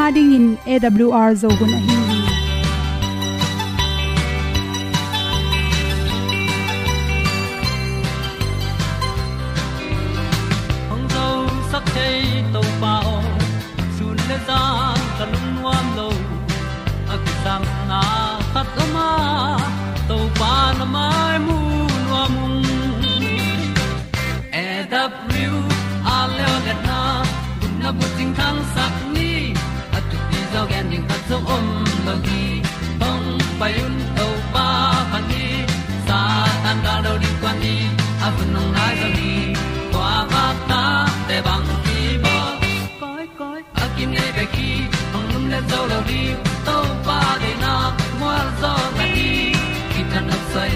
Nga ding in awr zo gun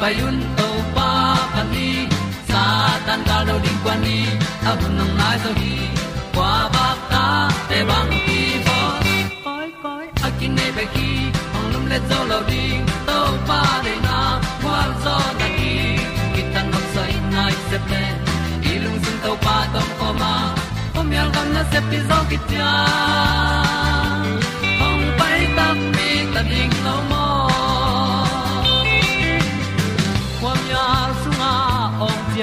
payun to pa pa ni, sa tan ga lo ding kwan ni, a bu nang mai zo hi. Kwa ba ta te bang ki bo. Koi koi, a kin nei pe ki ong lum le zo lo ding to pa de na kwa zo na ki. Ki tan nok sai nai se ple i lung sun to pa tom ko ma. Pom yal gam na se pi zo ki ta ong pai ta mi ta ding lo mo.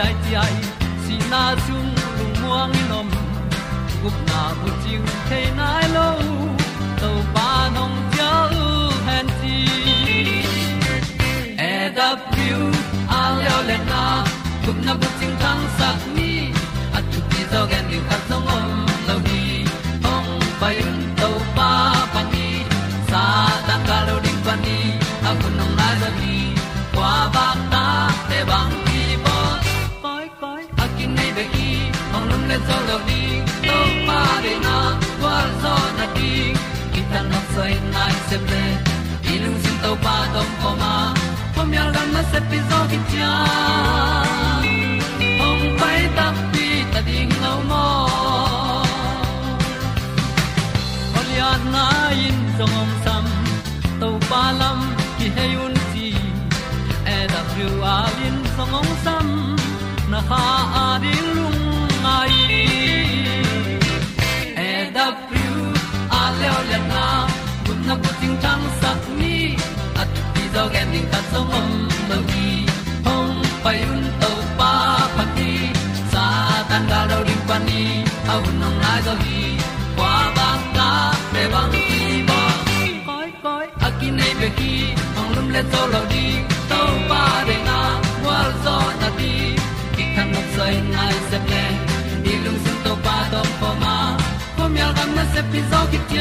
Ai ti ai si na chung lu muang ni nom gup na bu ting te nai lo to pa nong pia u han ti e da pru a leo le na gup na bu ting tang sat ni at tu ti zo gen ni khat song om soi nai se ple i lung sin to pa tom ko ma pom yal gam na se pi zo ki tia ong pai ta pi ta ding lo mo ol Olian na in song om sam to pa lam ki hay na ko ting tang sat ni at ti dog ending ta song om lo gi hong pai un to pa pa ti sa tan da do ri pa ni au nong lai do gi kwa ba ta pe bang ti ba koi koi a ki nei be ki hong lum le to lo di to pa de na wa zo na ti ki kan nok sai nai se ple ilung sun to pa do pa ma. Pom yal gam na se pi zo ki ti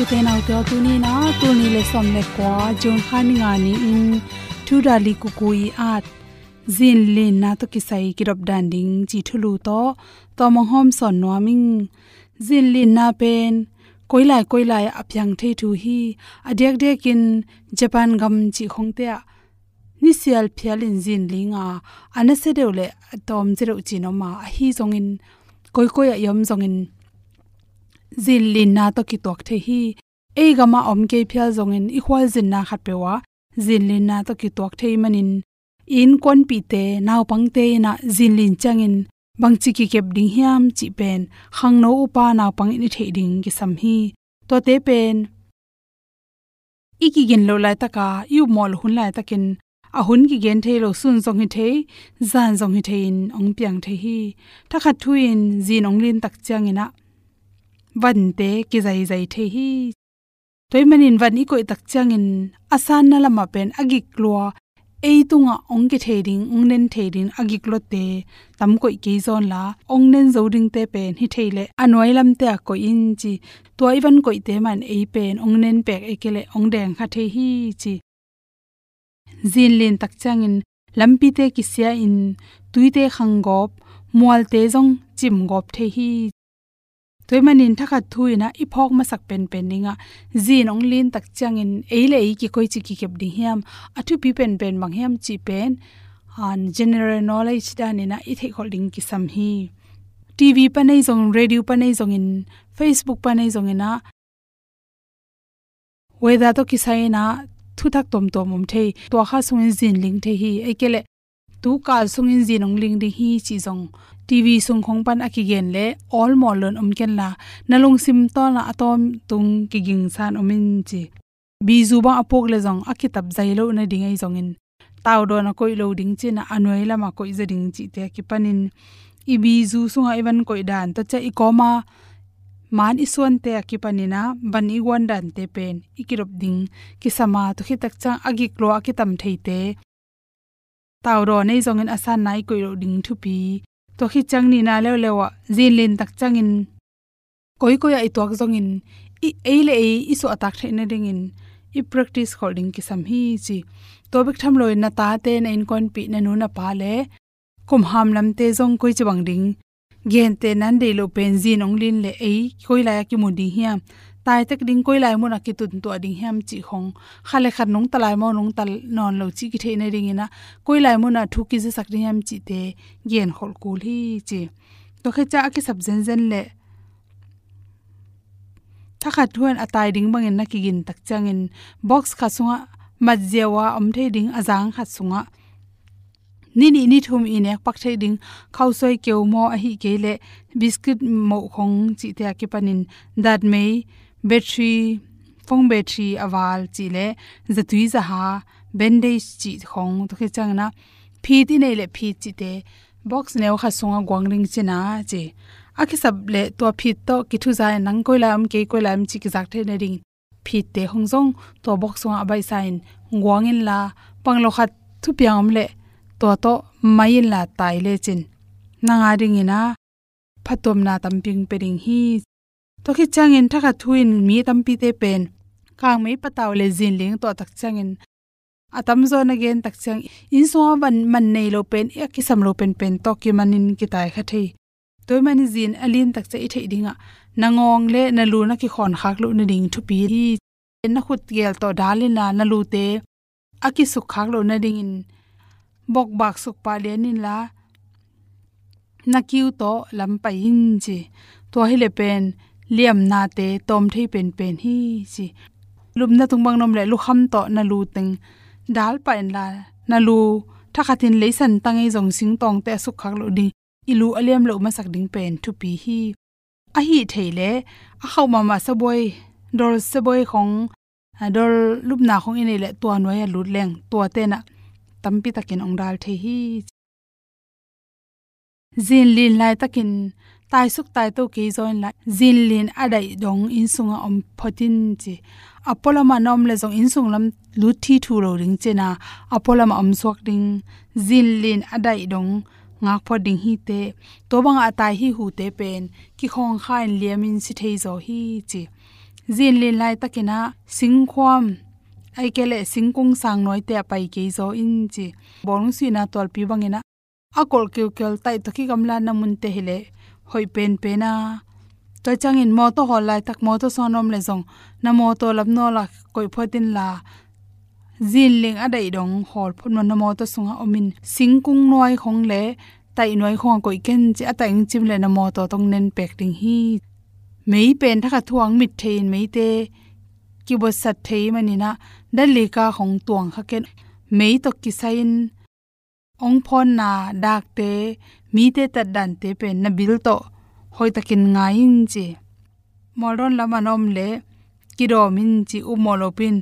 tu te nau te tu ni na tu ni le som le kwa jon khan nga ni in thu da li ku ku i at zin lin na to ki sai ki rob dan ding chi thulu to to mong hom son no ming zin lin na pen koilai koilai apyang the thu hi adyak dekin japan gam chi khongte a ni sial phialin jin linga anase deule tom jero chi no ma hi zongin koi koi yom zongin zin lin na to ki tok the hi. E gama om ke phial zongin i khwal zin na khat pewa. Zin lin na to ki tok the manin in kon pi te naw pang te na zin lin chang in bang chi ki kep ding hiam, chi pen. Khang no upa na pang ni the ding ki sam hi. To te pen. Iki gen lo lai taka, yu mol hun lai takin. A hun ki gen the lo sun zong hi the, zan zong hi thein ong piang the hi. Ta khat thuin zin ong lin tak chang ina van te ki zai zai the hi. Toy manin van i koi tak chang in asan na lama pen agik lua. Ei tunga ong ke theding ong nen theding agik lo te. Tam koi ke zon la, ong nen zo ding te pen hi theile anoi lam te ko in chi. To iwan koi te man ei pen, ong nen pek ekele ong deng kha the hi chi. Zin lin tak changin lampi te kisya in. Tuite khangop mual te jong chim gop the hi toy manin thakha thuina i phok ma sak pen pen ninga. Zin ong lin tak changin eile ei ki koi chi ki kep ding hiam. Athu pi pen pen mang hiam chi pen. An general knowledge da ni na i the holding ki sam hi. Tv pa nei zong, radio pa nei zong in, facebook pa nei zong ina. Weda to ki sai na, thu thak tom tom um thei. To kha sung zin ling the hi. Ekele tu kal sung in zin ong ling ding hi chi zong tv sung khong pan aki gen le all molon um ken la nalung sim to na atom tung ki ging san umin chi bi zu ba apok le jong aki tap na ding ai jong do na koi lo ding chi na anoi lama koi za ding chi te ki panin i bi zu sunga iwan koi dan to cha i koma man isuan te ki panina ban i wan dan te pen ikirop ding ki sama to khi tak agi klo aki thei te taw ro nei jong asan nai koi lo ding thu pi to khi chang ni na le lewa zin lin tak chang in koi koi ai tok jong in i eile ei isu atak the na ding in i practice holding ki sam hi chi. To bik tham loi na ta te na in kon pi na nu na pa le. Kum ham lam te jong koi chi bang ding. Gen te nan de lo pen zin ong lin le ei koi la ya ki mu di hiam tai tek ding koi lai mo na ki tun to ading hem chi khong. Khale khat nong talai mo nong tal non lo chi ki the ne ring ina. Koi lai mo na thu ki je sak ding hiam chi te gen khol kul hi chi. To khe cha ki sab zen zen le. Tha kha thuan atai ding bangin na ki gin tak changin box kha sunga majjewa om the ding azang kha sunga. Ni ni ni thum in ek pak thai ding. Khau soi keu mo a hi ke le. Biscuit mo khong chi te ki panin. Dat mei battery phong battery awal chi le zatui za ha, bandage chi khong to khe chang na. Phi ti nei le phi chi te, box ne kha sunga gwangling china che. Akhi sab le to phi to ki thu za e nang koila am, ke koila am chi ki zak the ne ring phi te hong jong to box sunga abai sain gwangin la panglo khat thu piam le, to to mai la tai le chin nanga ring ina phatom na tamping pering hi to khi changin thaka thuin mi tampi te pen. Kang mei pataw le zin ling to tak changin atam zo na gen tak chang in so ban man nei lo pen e ki sam lo pen pen to ki manin ki tai kha thei. Toy mani zin alin tak che thei dinga. Nangong le na lu na ki khon khak lu na ding thu pi hi, na khut gel to dalin la na lu te. Aki suk khak lo na ding in. Bok bak suk pa le nin la. Na kiu to lam pa in chi. To hi le pen liam na te tom thei pen pen hi, chi. Lum na tung bang nom le lu kham to na lu teng. Dal pa en la na lu tha khatin leisan tangai jong e sing tong te su khak lo ding. Ilu aliam lo ma sak ding pen thu pi hi. A hi theile a khaw ma ma sa boy dol sa boy khong dol lup na khong e ine le to noya lut leng, tua te na tampi takin ong dal the hi. Zin lin lai takin tai suk tai to ki join la zin lin adai dong in sunga om photin chi. Apola ma nom le jong in sung lam lu thi thu ro ring chena apola ma om sok ding. Zin lin adai dong. Ngak pho ding hi te. To bang atai hi hu te pen. Ki khong khain liamin si thei zo hi chi. Zin lin lai takina singkhwam ai kele singkung sang noi te pai ke zo in chi. Bong si na tol pi bangena akol keu kel tai to ki gamla na mun te hele hoi pen pe na toy changin mo to hol lai tak mo to sonom le jong na mo to lap no la koi photin la. Zin ling adai dong hol phun na mo to sunga omin. Singkung noi khong le. Tai noi khong koi ken chi ata ing chim le na mo to tong nen pek ding hi. Mei pen thaka thuang mit thein mei te. Ki bo sat thei manina dali ka khong tuang kha ken. Mei to ki sain. Ong phon na dak te mi te tat dan te pe na bil to hoi takin nga in chi moron lama nom le kiro min chi u molopin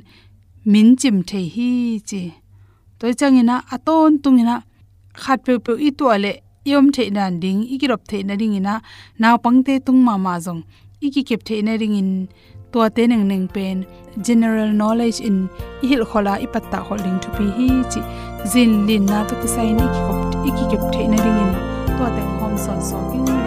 min chim the hi chi toy changina aton tungina khat pe pe i to ale yom the dan ding ikirop the na ding ina naw pangte tung ma ma jong iki kep the na ring in to te neng neng pen, general knowledge in ihil khola ipatta holding to pi hi chi zin lin na to kisai ni ki kop iki kep the na ring in to te hom son so king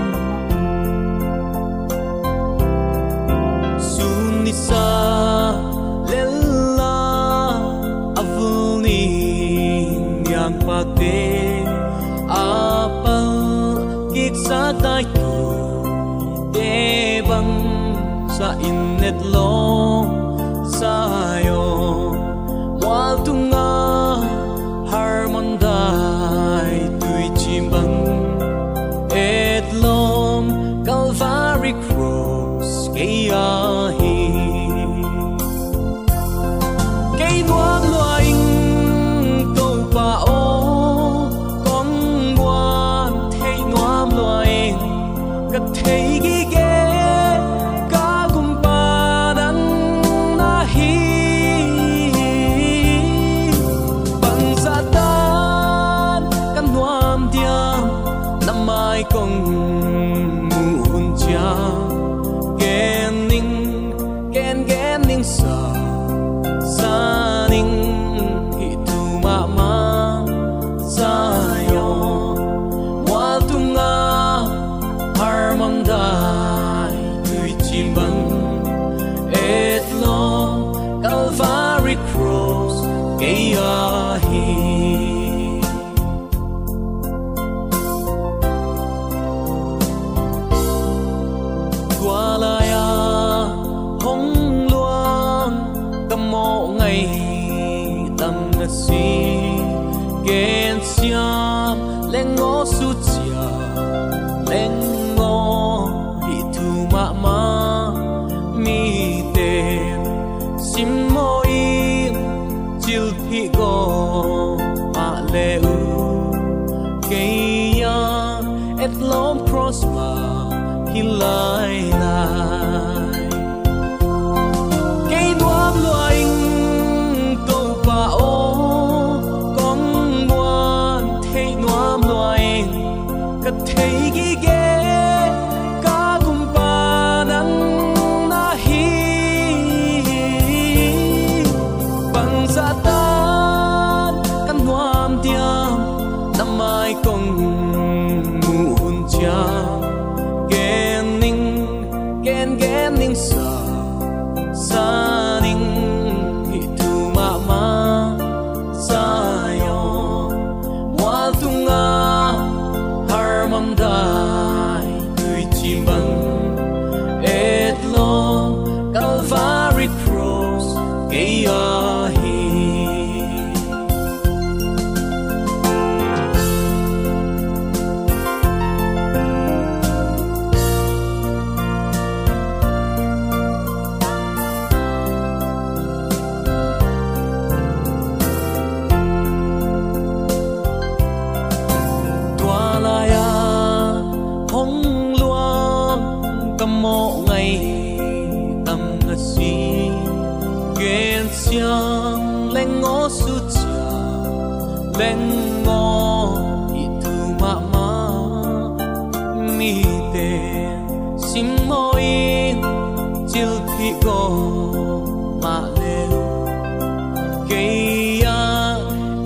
năm namai kong muun tiang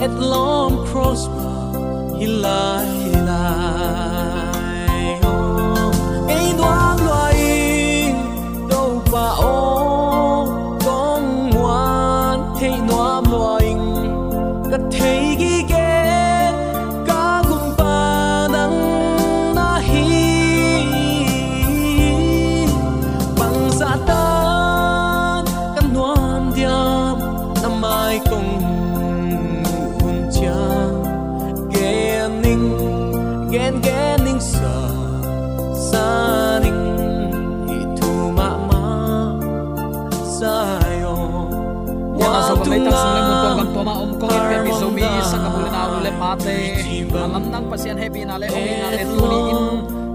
at long crossbar he lie. Pate alam nang pasian happy na le ong na le tuni in.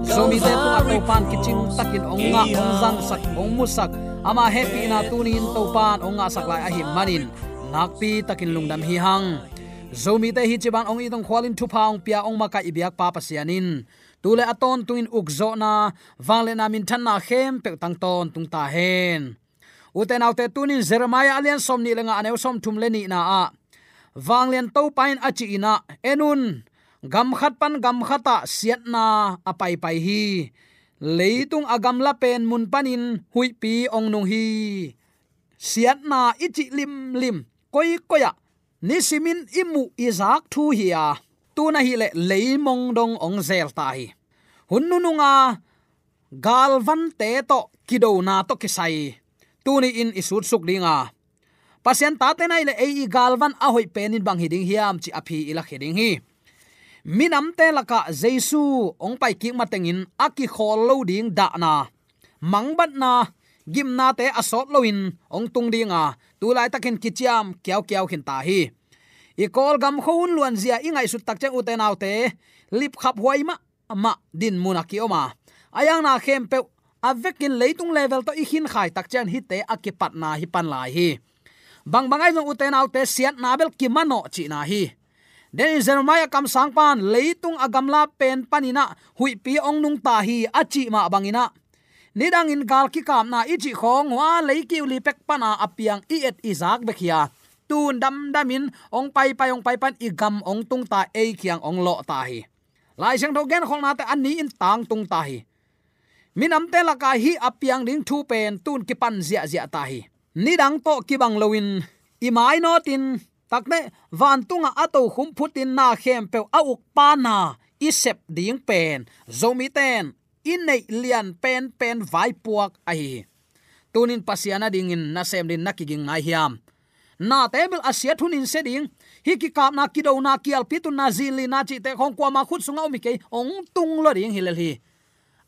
so mi te tu ato pan kiching takin ong nga ong zang sak ong musak ama happy na tuni in to pan ong nga sak lai ahim manin nakpi takin lungdam hi hang zomi te hi chiban ong itong khwalin thu paung pia ong maka ibyak pa pasianin tule aton tuin ukzo na wangle na min than na khem pe tang ton tung ta hen. Uten autte tunin jeremiah alian som ni lenga aneu som thum le ni na a wanglen to pain achi ina. Enun, gam khat pan gam khata siat na apai pai hi. Leitung agam la pen mun panin hui pi ong nung hi. Siat na ichi lim lim. Koi koya, ni simin imu izak thu hiya tu na hi le leimong dong ong zel ta hi. Hunnu nunga galvan te to kido na to kisai tuni in isut suk dinga pasien ta te nai le ei galvan a hoi penin bang hiding hiam chi aphi ila khiding hi. Minam te laka jesu, ong pai ki matengin aki khol lo ding da na. Mangbat na, gim na te asot loin ong tung dinga tu lai takin kichiam kyau kyau hin ta hi. I kol gam khun luan zia ingai su tak chang uten autte lip khap huai ma ma din munaki oma. Ayang na khem pe avekin leitung level to ihin khai tak chan hi te akipat na hi pan lai hi. Bang bangai jong uten autte siat nabel kimano chi na hi den jeremiah kam sang pan leitung agamla pen panina hui pi ong nung ta hi achi ma bangina nidang in gal ki kam na ichi khong wa leiki uli pek pana apiang i et izak bekhia tun dam damin ong pai pai ong pai pan igam ong tung ta ei khiang ong lo ta hi lai sang tho gen khong na te an ni in tang tung ta hi minam te la ka hi apiang ding thu pen tun ki pan zia zia ta hi ni dang to ki bang loin i mai no tin takne van tunga ato khum phutin na khem pe a uk pa na i sep ding pen zomi ten in nei lian pen pen vai puak a hi tunin pasiana ding in na sem din nakiging ngai hiam na table asia thunin seding hi ki kap na kido na kial pitu na zili na chi te khong kwa ma khut sunga mi ke ong tung lo ding hilal hi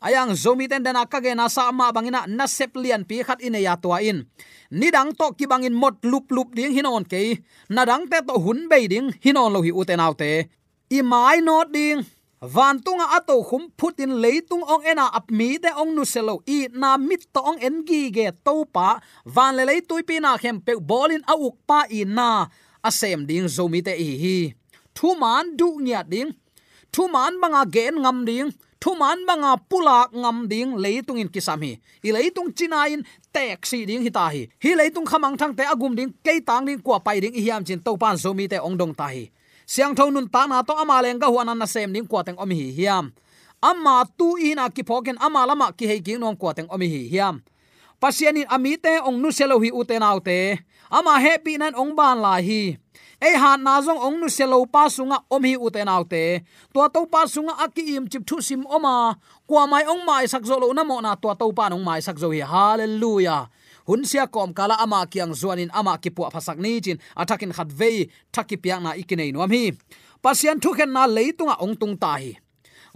ayang zomi ten dana kage na sa ma bangina na sep lian pi khat ine ya tua in. Ni dang to ki bangin mot lup lup ding hinon ke na dang te to hun be ding hinon lo hi uten autte. I mai not ding. Van tunga ato khum phutin leitung ong ena apmi te ong nu selo i. Na mit to ong en gi ge to pa. Van le lei tui pi na khem pe bolin a uk pa i na. Sem ding zomi te hi. Hi thu man du nya ding. Thu man banga gen ngam ding thu man banga pula ngam ding leitung in kisam hi i leitung china in tek si ding hi ta hi hi leitung khamang thang te agum ding ke tang ding kwa pai ding hiam chin to pan zomi te ong dong ta hi siang thon nun ta na to ama leng ga huan na sem ding kwa teng omi hi hiam. Amma tu ina ki phoken ama lama ki hei king nong kwa teng omi hi hiam. Pasianin amite ong nu selo hi uten autte ama happy nan ong ban la hi. Ei han na zong ong nu selo pa sunga om hi uten autte to to pa sunga aki im chip thu sim oma. Kwa mai ong mai sak zo lo na mo na to to pa nong mai sak zo hi. Hallelujah. Hun sia kom kala ama kiang zuanin ama ki pu phasak ni chin. Athakin khat vei, thaki piang na ikinei nom hi. Pasian thu khen na leitunga ong tung ta hi.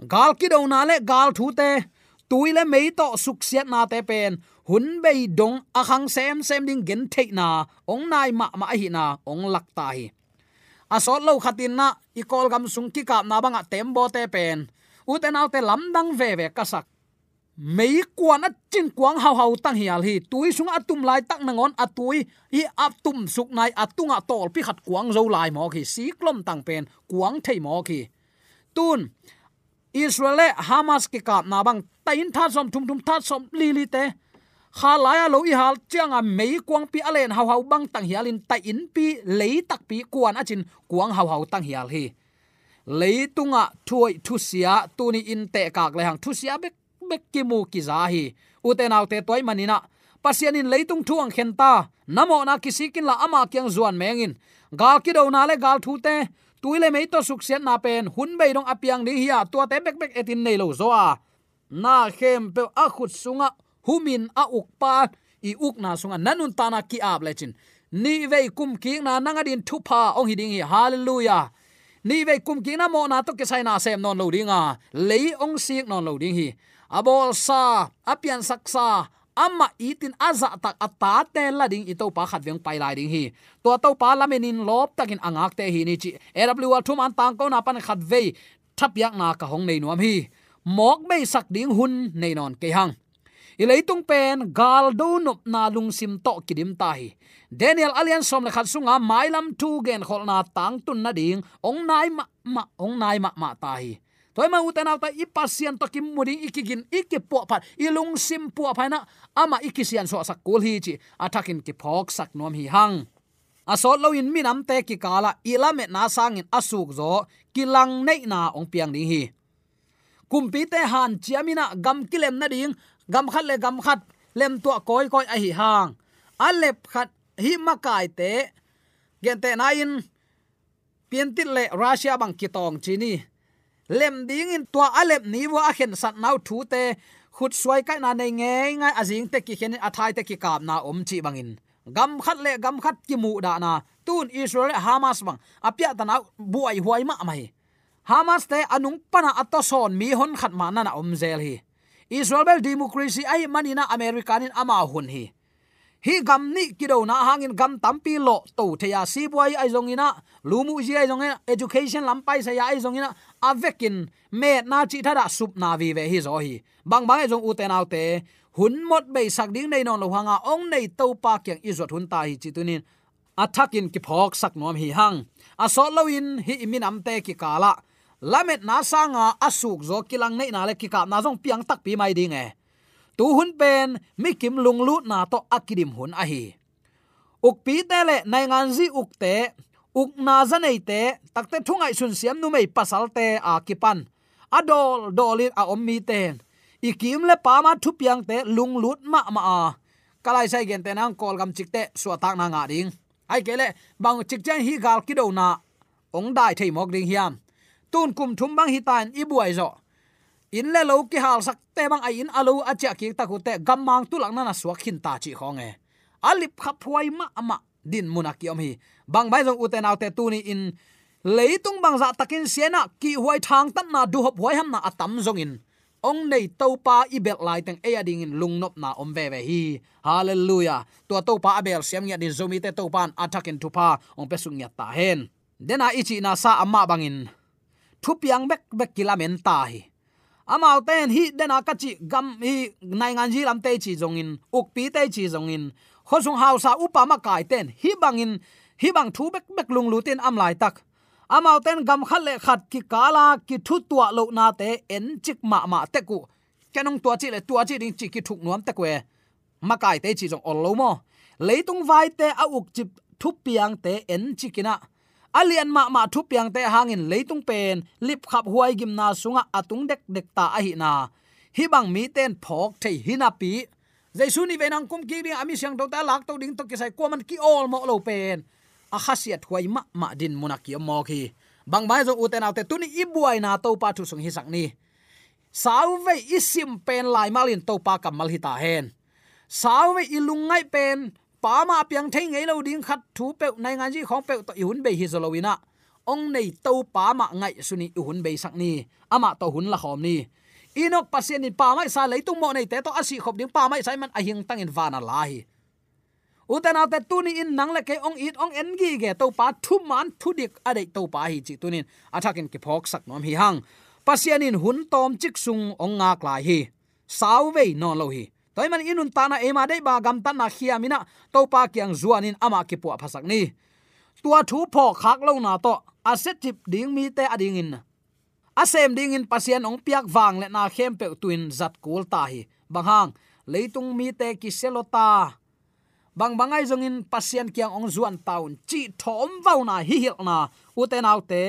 Gal ki do na le gal thu te. Tuile mei to suk siat na te pen hun bei dong akhang sem sem ding gen thei na, ong nai ma ma hi na, ong lak ta hi. Asol lo khatin na, i kol gam sung ki kap na banga tembo te pen. Te lâm đang ve ve kasak. Mei kwan at chin kwang hau hau tang hial hi, tui sung atum lai tak nangon atui hi atum suk nai atunga tol pi khat kwang zo lai mo ki si klom tang pen kwang thei mo ki tun, israel e hamas ki kap na bang, tain tha som thum thum tha som li li te kha laya lo i hal changa mei kwang pi alen hau hau bang tang hialin ta in pi lei tak pi kwan achin kuang hau hau tang hial hi. Leitunga thuai thusia tuni in te kak le hang. Thusia bek bek ki mu ki za hi. Uten autte toy manina pasianin leitung thuang khenta namo na kisikin la ama kyang zuan mengin gal ki do na le gal thu te. Tuile mei to suksian na pen. Hun bei dong apiang ni hiya tua te bek bek etin nei lo zo a. Na khem pe a khut sunga humin a ukpa i ukna sunga nanun tana ki ap lechin ni ve kum ki na nanga din thu pa ong hiding hi. Hallelujah. Ni ve kum ki na mo na to ke sai na sem non lo dinga. Lei ong sik non lo ding hi. Abol sa, apian saksa amma itin aza tak ata te la ding ito pa khat veng pai lai ding hi. To to pa lamenin lop takin angak te hi ni chi. Aw thum an tang ko na pan khat ve thap yak na ka hong nei nuam hi. Mok mei sak ding hun nei non ke hang ileitung pen, gal do nop na lung sim to kidim ta hi daniel alian som le khat sunga, mailam tu gen kholna tang tun na ding, ong nai ma ma, ong nai ma ma ta hi toy ma uten auta i pasien to kim muding ikigin ikke po phat ilung sim po phaina, ama ikisian so sak kul hi chi atakin ki phok sak nom hi hang. Asol lo in minam te ki kala ilame na sangin asuk zo kilang nei na ong piang ding hi. Kumpi te han chiamina gam kilem na ding gam khat le gam khat, lem tua koi koi a hi hang. Alep khat hi makai te, gen te na in pientit le russia bang kitong chini lem ding in tua alep ni wa a khen sat nau thu te, khut suai kai na nei nge ngai azing te ki khen athai te ki kap na om chi bangin gam khat le gam khat ki mu da na. Tun israel hamas bang apya ta na buai huai ma mai. Hamas te anung pana atoson mi hon khat ma na om zel hi israel bel democracy ai manina americanin ama hun hi. Hi gam ni kido na hangin gam tampi lo to theya si boy ai zongina lumu ji ai zongina education lampai sa ya ai zongina avekin me na chi thada sup na vi ve hi zo hi. Bang bang ai zong u te nau te, hun mot be sak ding nei non lo hanga ong nei to pa kyang izot hun ta hi chi tunin athakin ki phok sak nom hi hang. A so lo in hi imin am te ki kala lamet na sanga asuk zo kilang nei na le ki ka na zong piang tak pi mai ding e. Tu hun pen, mi kim lung lu na to akidim hun a hi uk pi te le nai ngan zi uk te, uk na za nei te takte thungai sun siam nu mei pasal te a kipan. Adol dolin a om mi ten ikim le pa ma thu piang te lung lut ma ma a. Kalai sai gen te nang kol gam chik te suwa tak na nga ding. Ai kele bang chik chen hi gal ki do na. Ong dai thei mok ding hiam tun kum thum bang hitan tan i zo. In le lo ki hal sak te bang ai in alo a cha ki ta ku te gam mang tu lang na na suak hin ta chi khong e. Alip khap huai ma ama din munak yom hi. Bang bai zo uten autte tu ni in leitung bang za takin siena ki huai thang tan na du hop huai ham na atam zong in. Ong nei to pa i bel lai teng e ading in lung nop na om ve ve hi. Hallelujah. To to pa abel siam nya din zomi te to pan in tu pa. Ong pesung nya ta hen. Dena ichi na sa amma bangin thu piang bek bek kilamen ta hi amao ten hi dena ka chi gam hi nai ngan ji lam te chi jong in, uk pi te chi jong in. Ho sung hau sa upa ma kai ten, hi bangin hi bang thu bek bek lung lu ten am lai tak. Amao ten gam khat le khat ki kala ki thu tua lo na te en chik ma ma te ku. Kenong tua chi le tua chi ding chi ki thuk nuam te kwe. Ma kai te chi jong ol lo mo. Leitung vai te a uk chip thu piang te en chikina alian ma ma thu piang te hangin leitung pen lip khap huai gim na sunga atung dek dek ta a hi na hi bang mi ten phok thei hina pi jaisu ni venang kum ki ding ami siang to ta lak to ding to ki sai ko man ki all mo lo pen a khasiat huai ma ma din munaki mo ki bang mai zo uten autte tuni ibuai na to pa thu sung hi sak ni sauve isim pen lai malin to pa kamal hi ta hen sauve ilungai pen pa ma piang thei ngei lo ding khat thu pe nai ngan ji khong pe to i hun be hi zolowina ong nei to pa ma ngai suni i hun be sak ni. Ama to hun la khom ni. Inok pasien in pa mai sa leitung mo nei te to asi khop ding pa mai sai man a hing tang in vana la hi. Utana te tuni in nang le ke ong it ong en gi ge to pa thu man thu dik a dei to pa hi chi tunin athakin ki phok sak nom hi hang. Pasien in hun tom chik sung ong nga lai hi. Sau ve non lo hi toy man inun ta na ema dei ba gam tan na khia mina to pa kyang zuanin ama ki pu phasak ni. Tua thu pho khak lo na to asset tip ding mi te ading in. Asem ding in pasien ong piak wang le na khem pe tuin zat kul ta hi. Bang hang, leitung mi te ki selota bang bangai zong in pasien kyang ong zuan taun, chi thom vau na hi hil na. Uten autte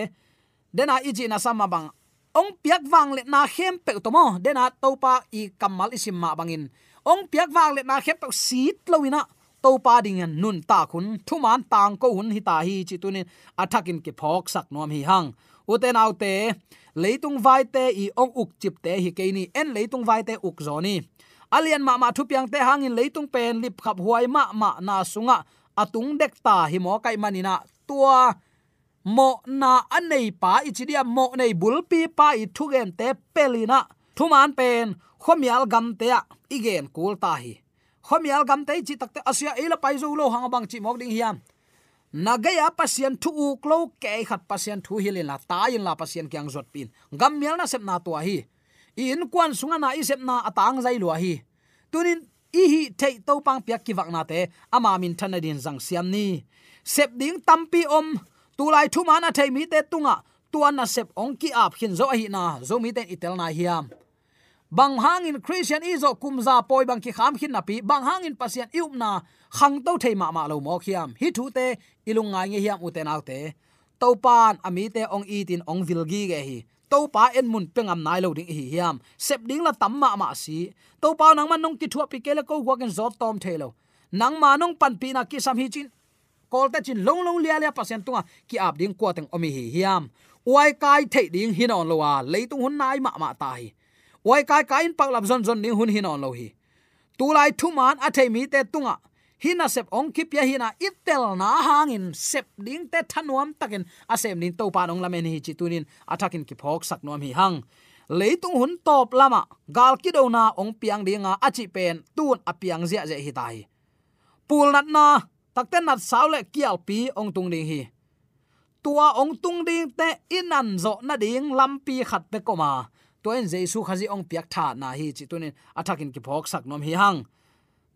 dena iji na sama bang. Ong piak wang le na khem pe to mo dena topa i kamal isim ma bangin ong piak wang le na khep to sit loina to pa ding an nun ta khun thuman tang ko hun hi ta hi chi tunin athakin ke phok sak nom hi hang uten autte leitung vai te i ong uk chip te hi ke ni en leitung vai te uk zoni alian ma ma thu piang te hangin leitung pen lip khap huai ma ma na sunga atung dek ta hi mo kai manina tua mo na anei pa ichidia mo nei bulpi pa i thugen te pelina thuman pen khomial gam te a, igen kul ta hi. Khomial gam te chi takte asia ila pai zo lo hang bang chi mok ding hiam. Nagaya pasien thu u klo ke khat pasien thu hilin la, ta in la pasien kyang zot pin. Gam mial na sep na to hi. In kwan sunga na i sep na atang zai lo hi. Tunin, i hi thei to pang piak ki wak na te, ama min thana din jang siam ni. Sep ding tampi om, tu lai thu mana thei mi te tunga. Tuan na sep ong ki ap hin zo hi na, zo mi ten itel na hiam bang hangin christian izo kumza poi bang ki kham khin na pi. Bang hangin pasien ium na khang to thei ma ma lo mo khiam. Hi thu te, ilung ngai nge hiam uten autte to pan ami te ong i tin ong vilgi ge hi. To pa en mun pengam nai lo ding hi hiam. Sep ding la tam ma ma si. To pa nang man nong ki thu pi kele ko wa gen zot tom thelo nang ma nong pan pi na ki sam hi chin. Kol ta chin long long lia lia pasien tunga ki ap ding kwa teng omi hi hiam. Uai kai thei ding hin on lo wa leitung hun nai ma ma ta hi wai kai kai in pak lap zon zon ning hun hin on lo hi. Tu lai thu man a thei mi te tunga. Hina sep ong kip ya hina itel na hangin sep ding te thanuam takin. Asem nin to pa nong lamen hi chi tunin atakin ki phok sak nom hi hang. Leitung hun top lama. Gal ki do na ong piang dinga achi pen tun apiang zia je hi tai. Pul nat na takten nat saule kial pi ong tung ding hi. Tua ong tung ding te inan zo na ding lampi khat pe koma to jesu khazi ong piak tha na hi chi tunin athakin ki phok sak nom hi hang.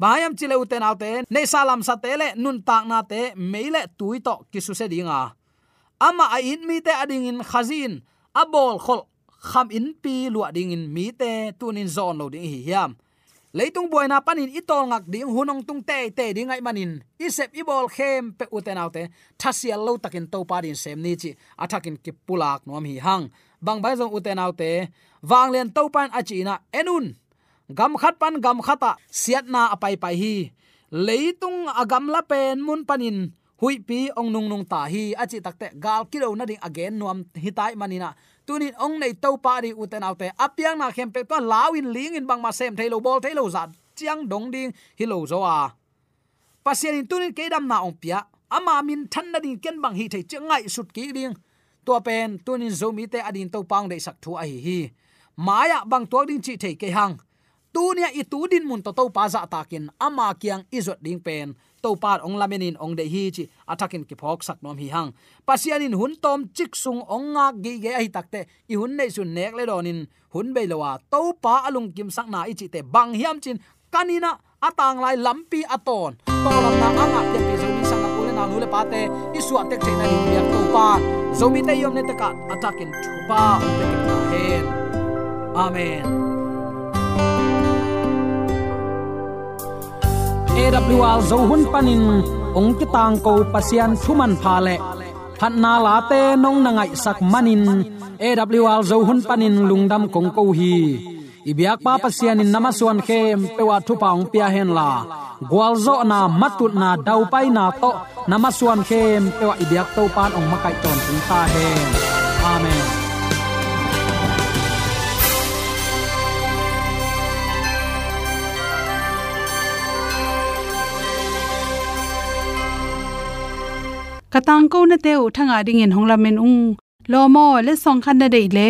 Bayam chile uten autte ne salam sa tele nun tak na te meile tuito kisu se dinga ama a in mi te ading in khazin abol khol kham in pi lu ding in mi te tunin zon lo ding hi hiam. Leitung boina panin itol ngak ding hunong tung te te ding ai manin. Isep ibol khem pe uten autte thasial lo takin to parin sem ni chi athakin ki pulak nom hi hang bang bai zong uten autte wanglen to pan achina enun. Gam khat pan gam khata siat na apai pai hi. Leitung agam la pen mun panin, hui pi ong nung nung ta hi. Achi takte gal kilo na ding again nuam hitai manina tunin ong nei to pa ri uten autte apiang na khem pe to lawin ling in bang ma sem thailo bol thailo zat. Chiang dong ding hilo zo a. Pasien in tunin kedam na ong pia. Ama min than na ding ken bang hi thei chengai sut ki ding to pen tunin zomi te adin to pang dei sak thu a hi hi. Maya bang tuak ding chi thei ke hang. Tu nia i tu din mun to to pa za takin ama kyang izot ding pen. To par ong lamenin ong de hi chi atakin ki phok sak nom hi hang. Pasianin hun tom chik sung ong nga gi ge ai takte i hun nei sun nek le donin hun be lowa to pa alung kim sak na i chi te bang hiam chin. Kanina atang lai lampi aton to lam na anga te pe zo mi sang na kule na nu le pa te. I su atek che na ni ya to pa zomi te yom ne te ka atakin thu pa ong te ki hen amen. AWR zo hun panin ong ki tang ko pasian thuman pha le phat na la te nong na ngai sak manin AWR zo hun panin lungdam kong ko hi ibyak pa pasian in namaswan khem pewa thu paung pia hen la gwalzo na matut na dau pai na to namaswan khem pewa ibyak to pan ong makai ton tung ta hen amen katang ko na te u thanga ding in hongla men ung lo mo le song khan na dei le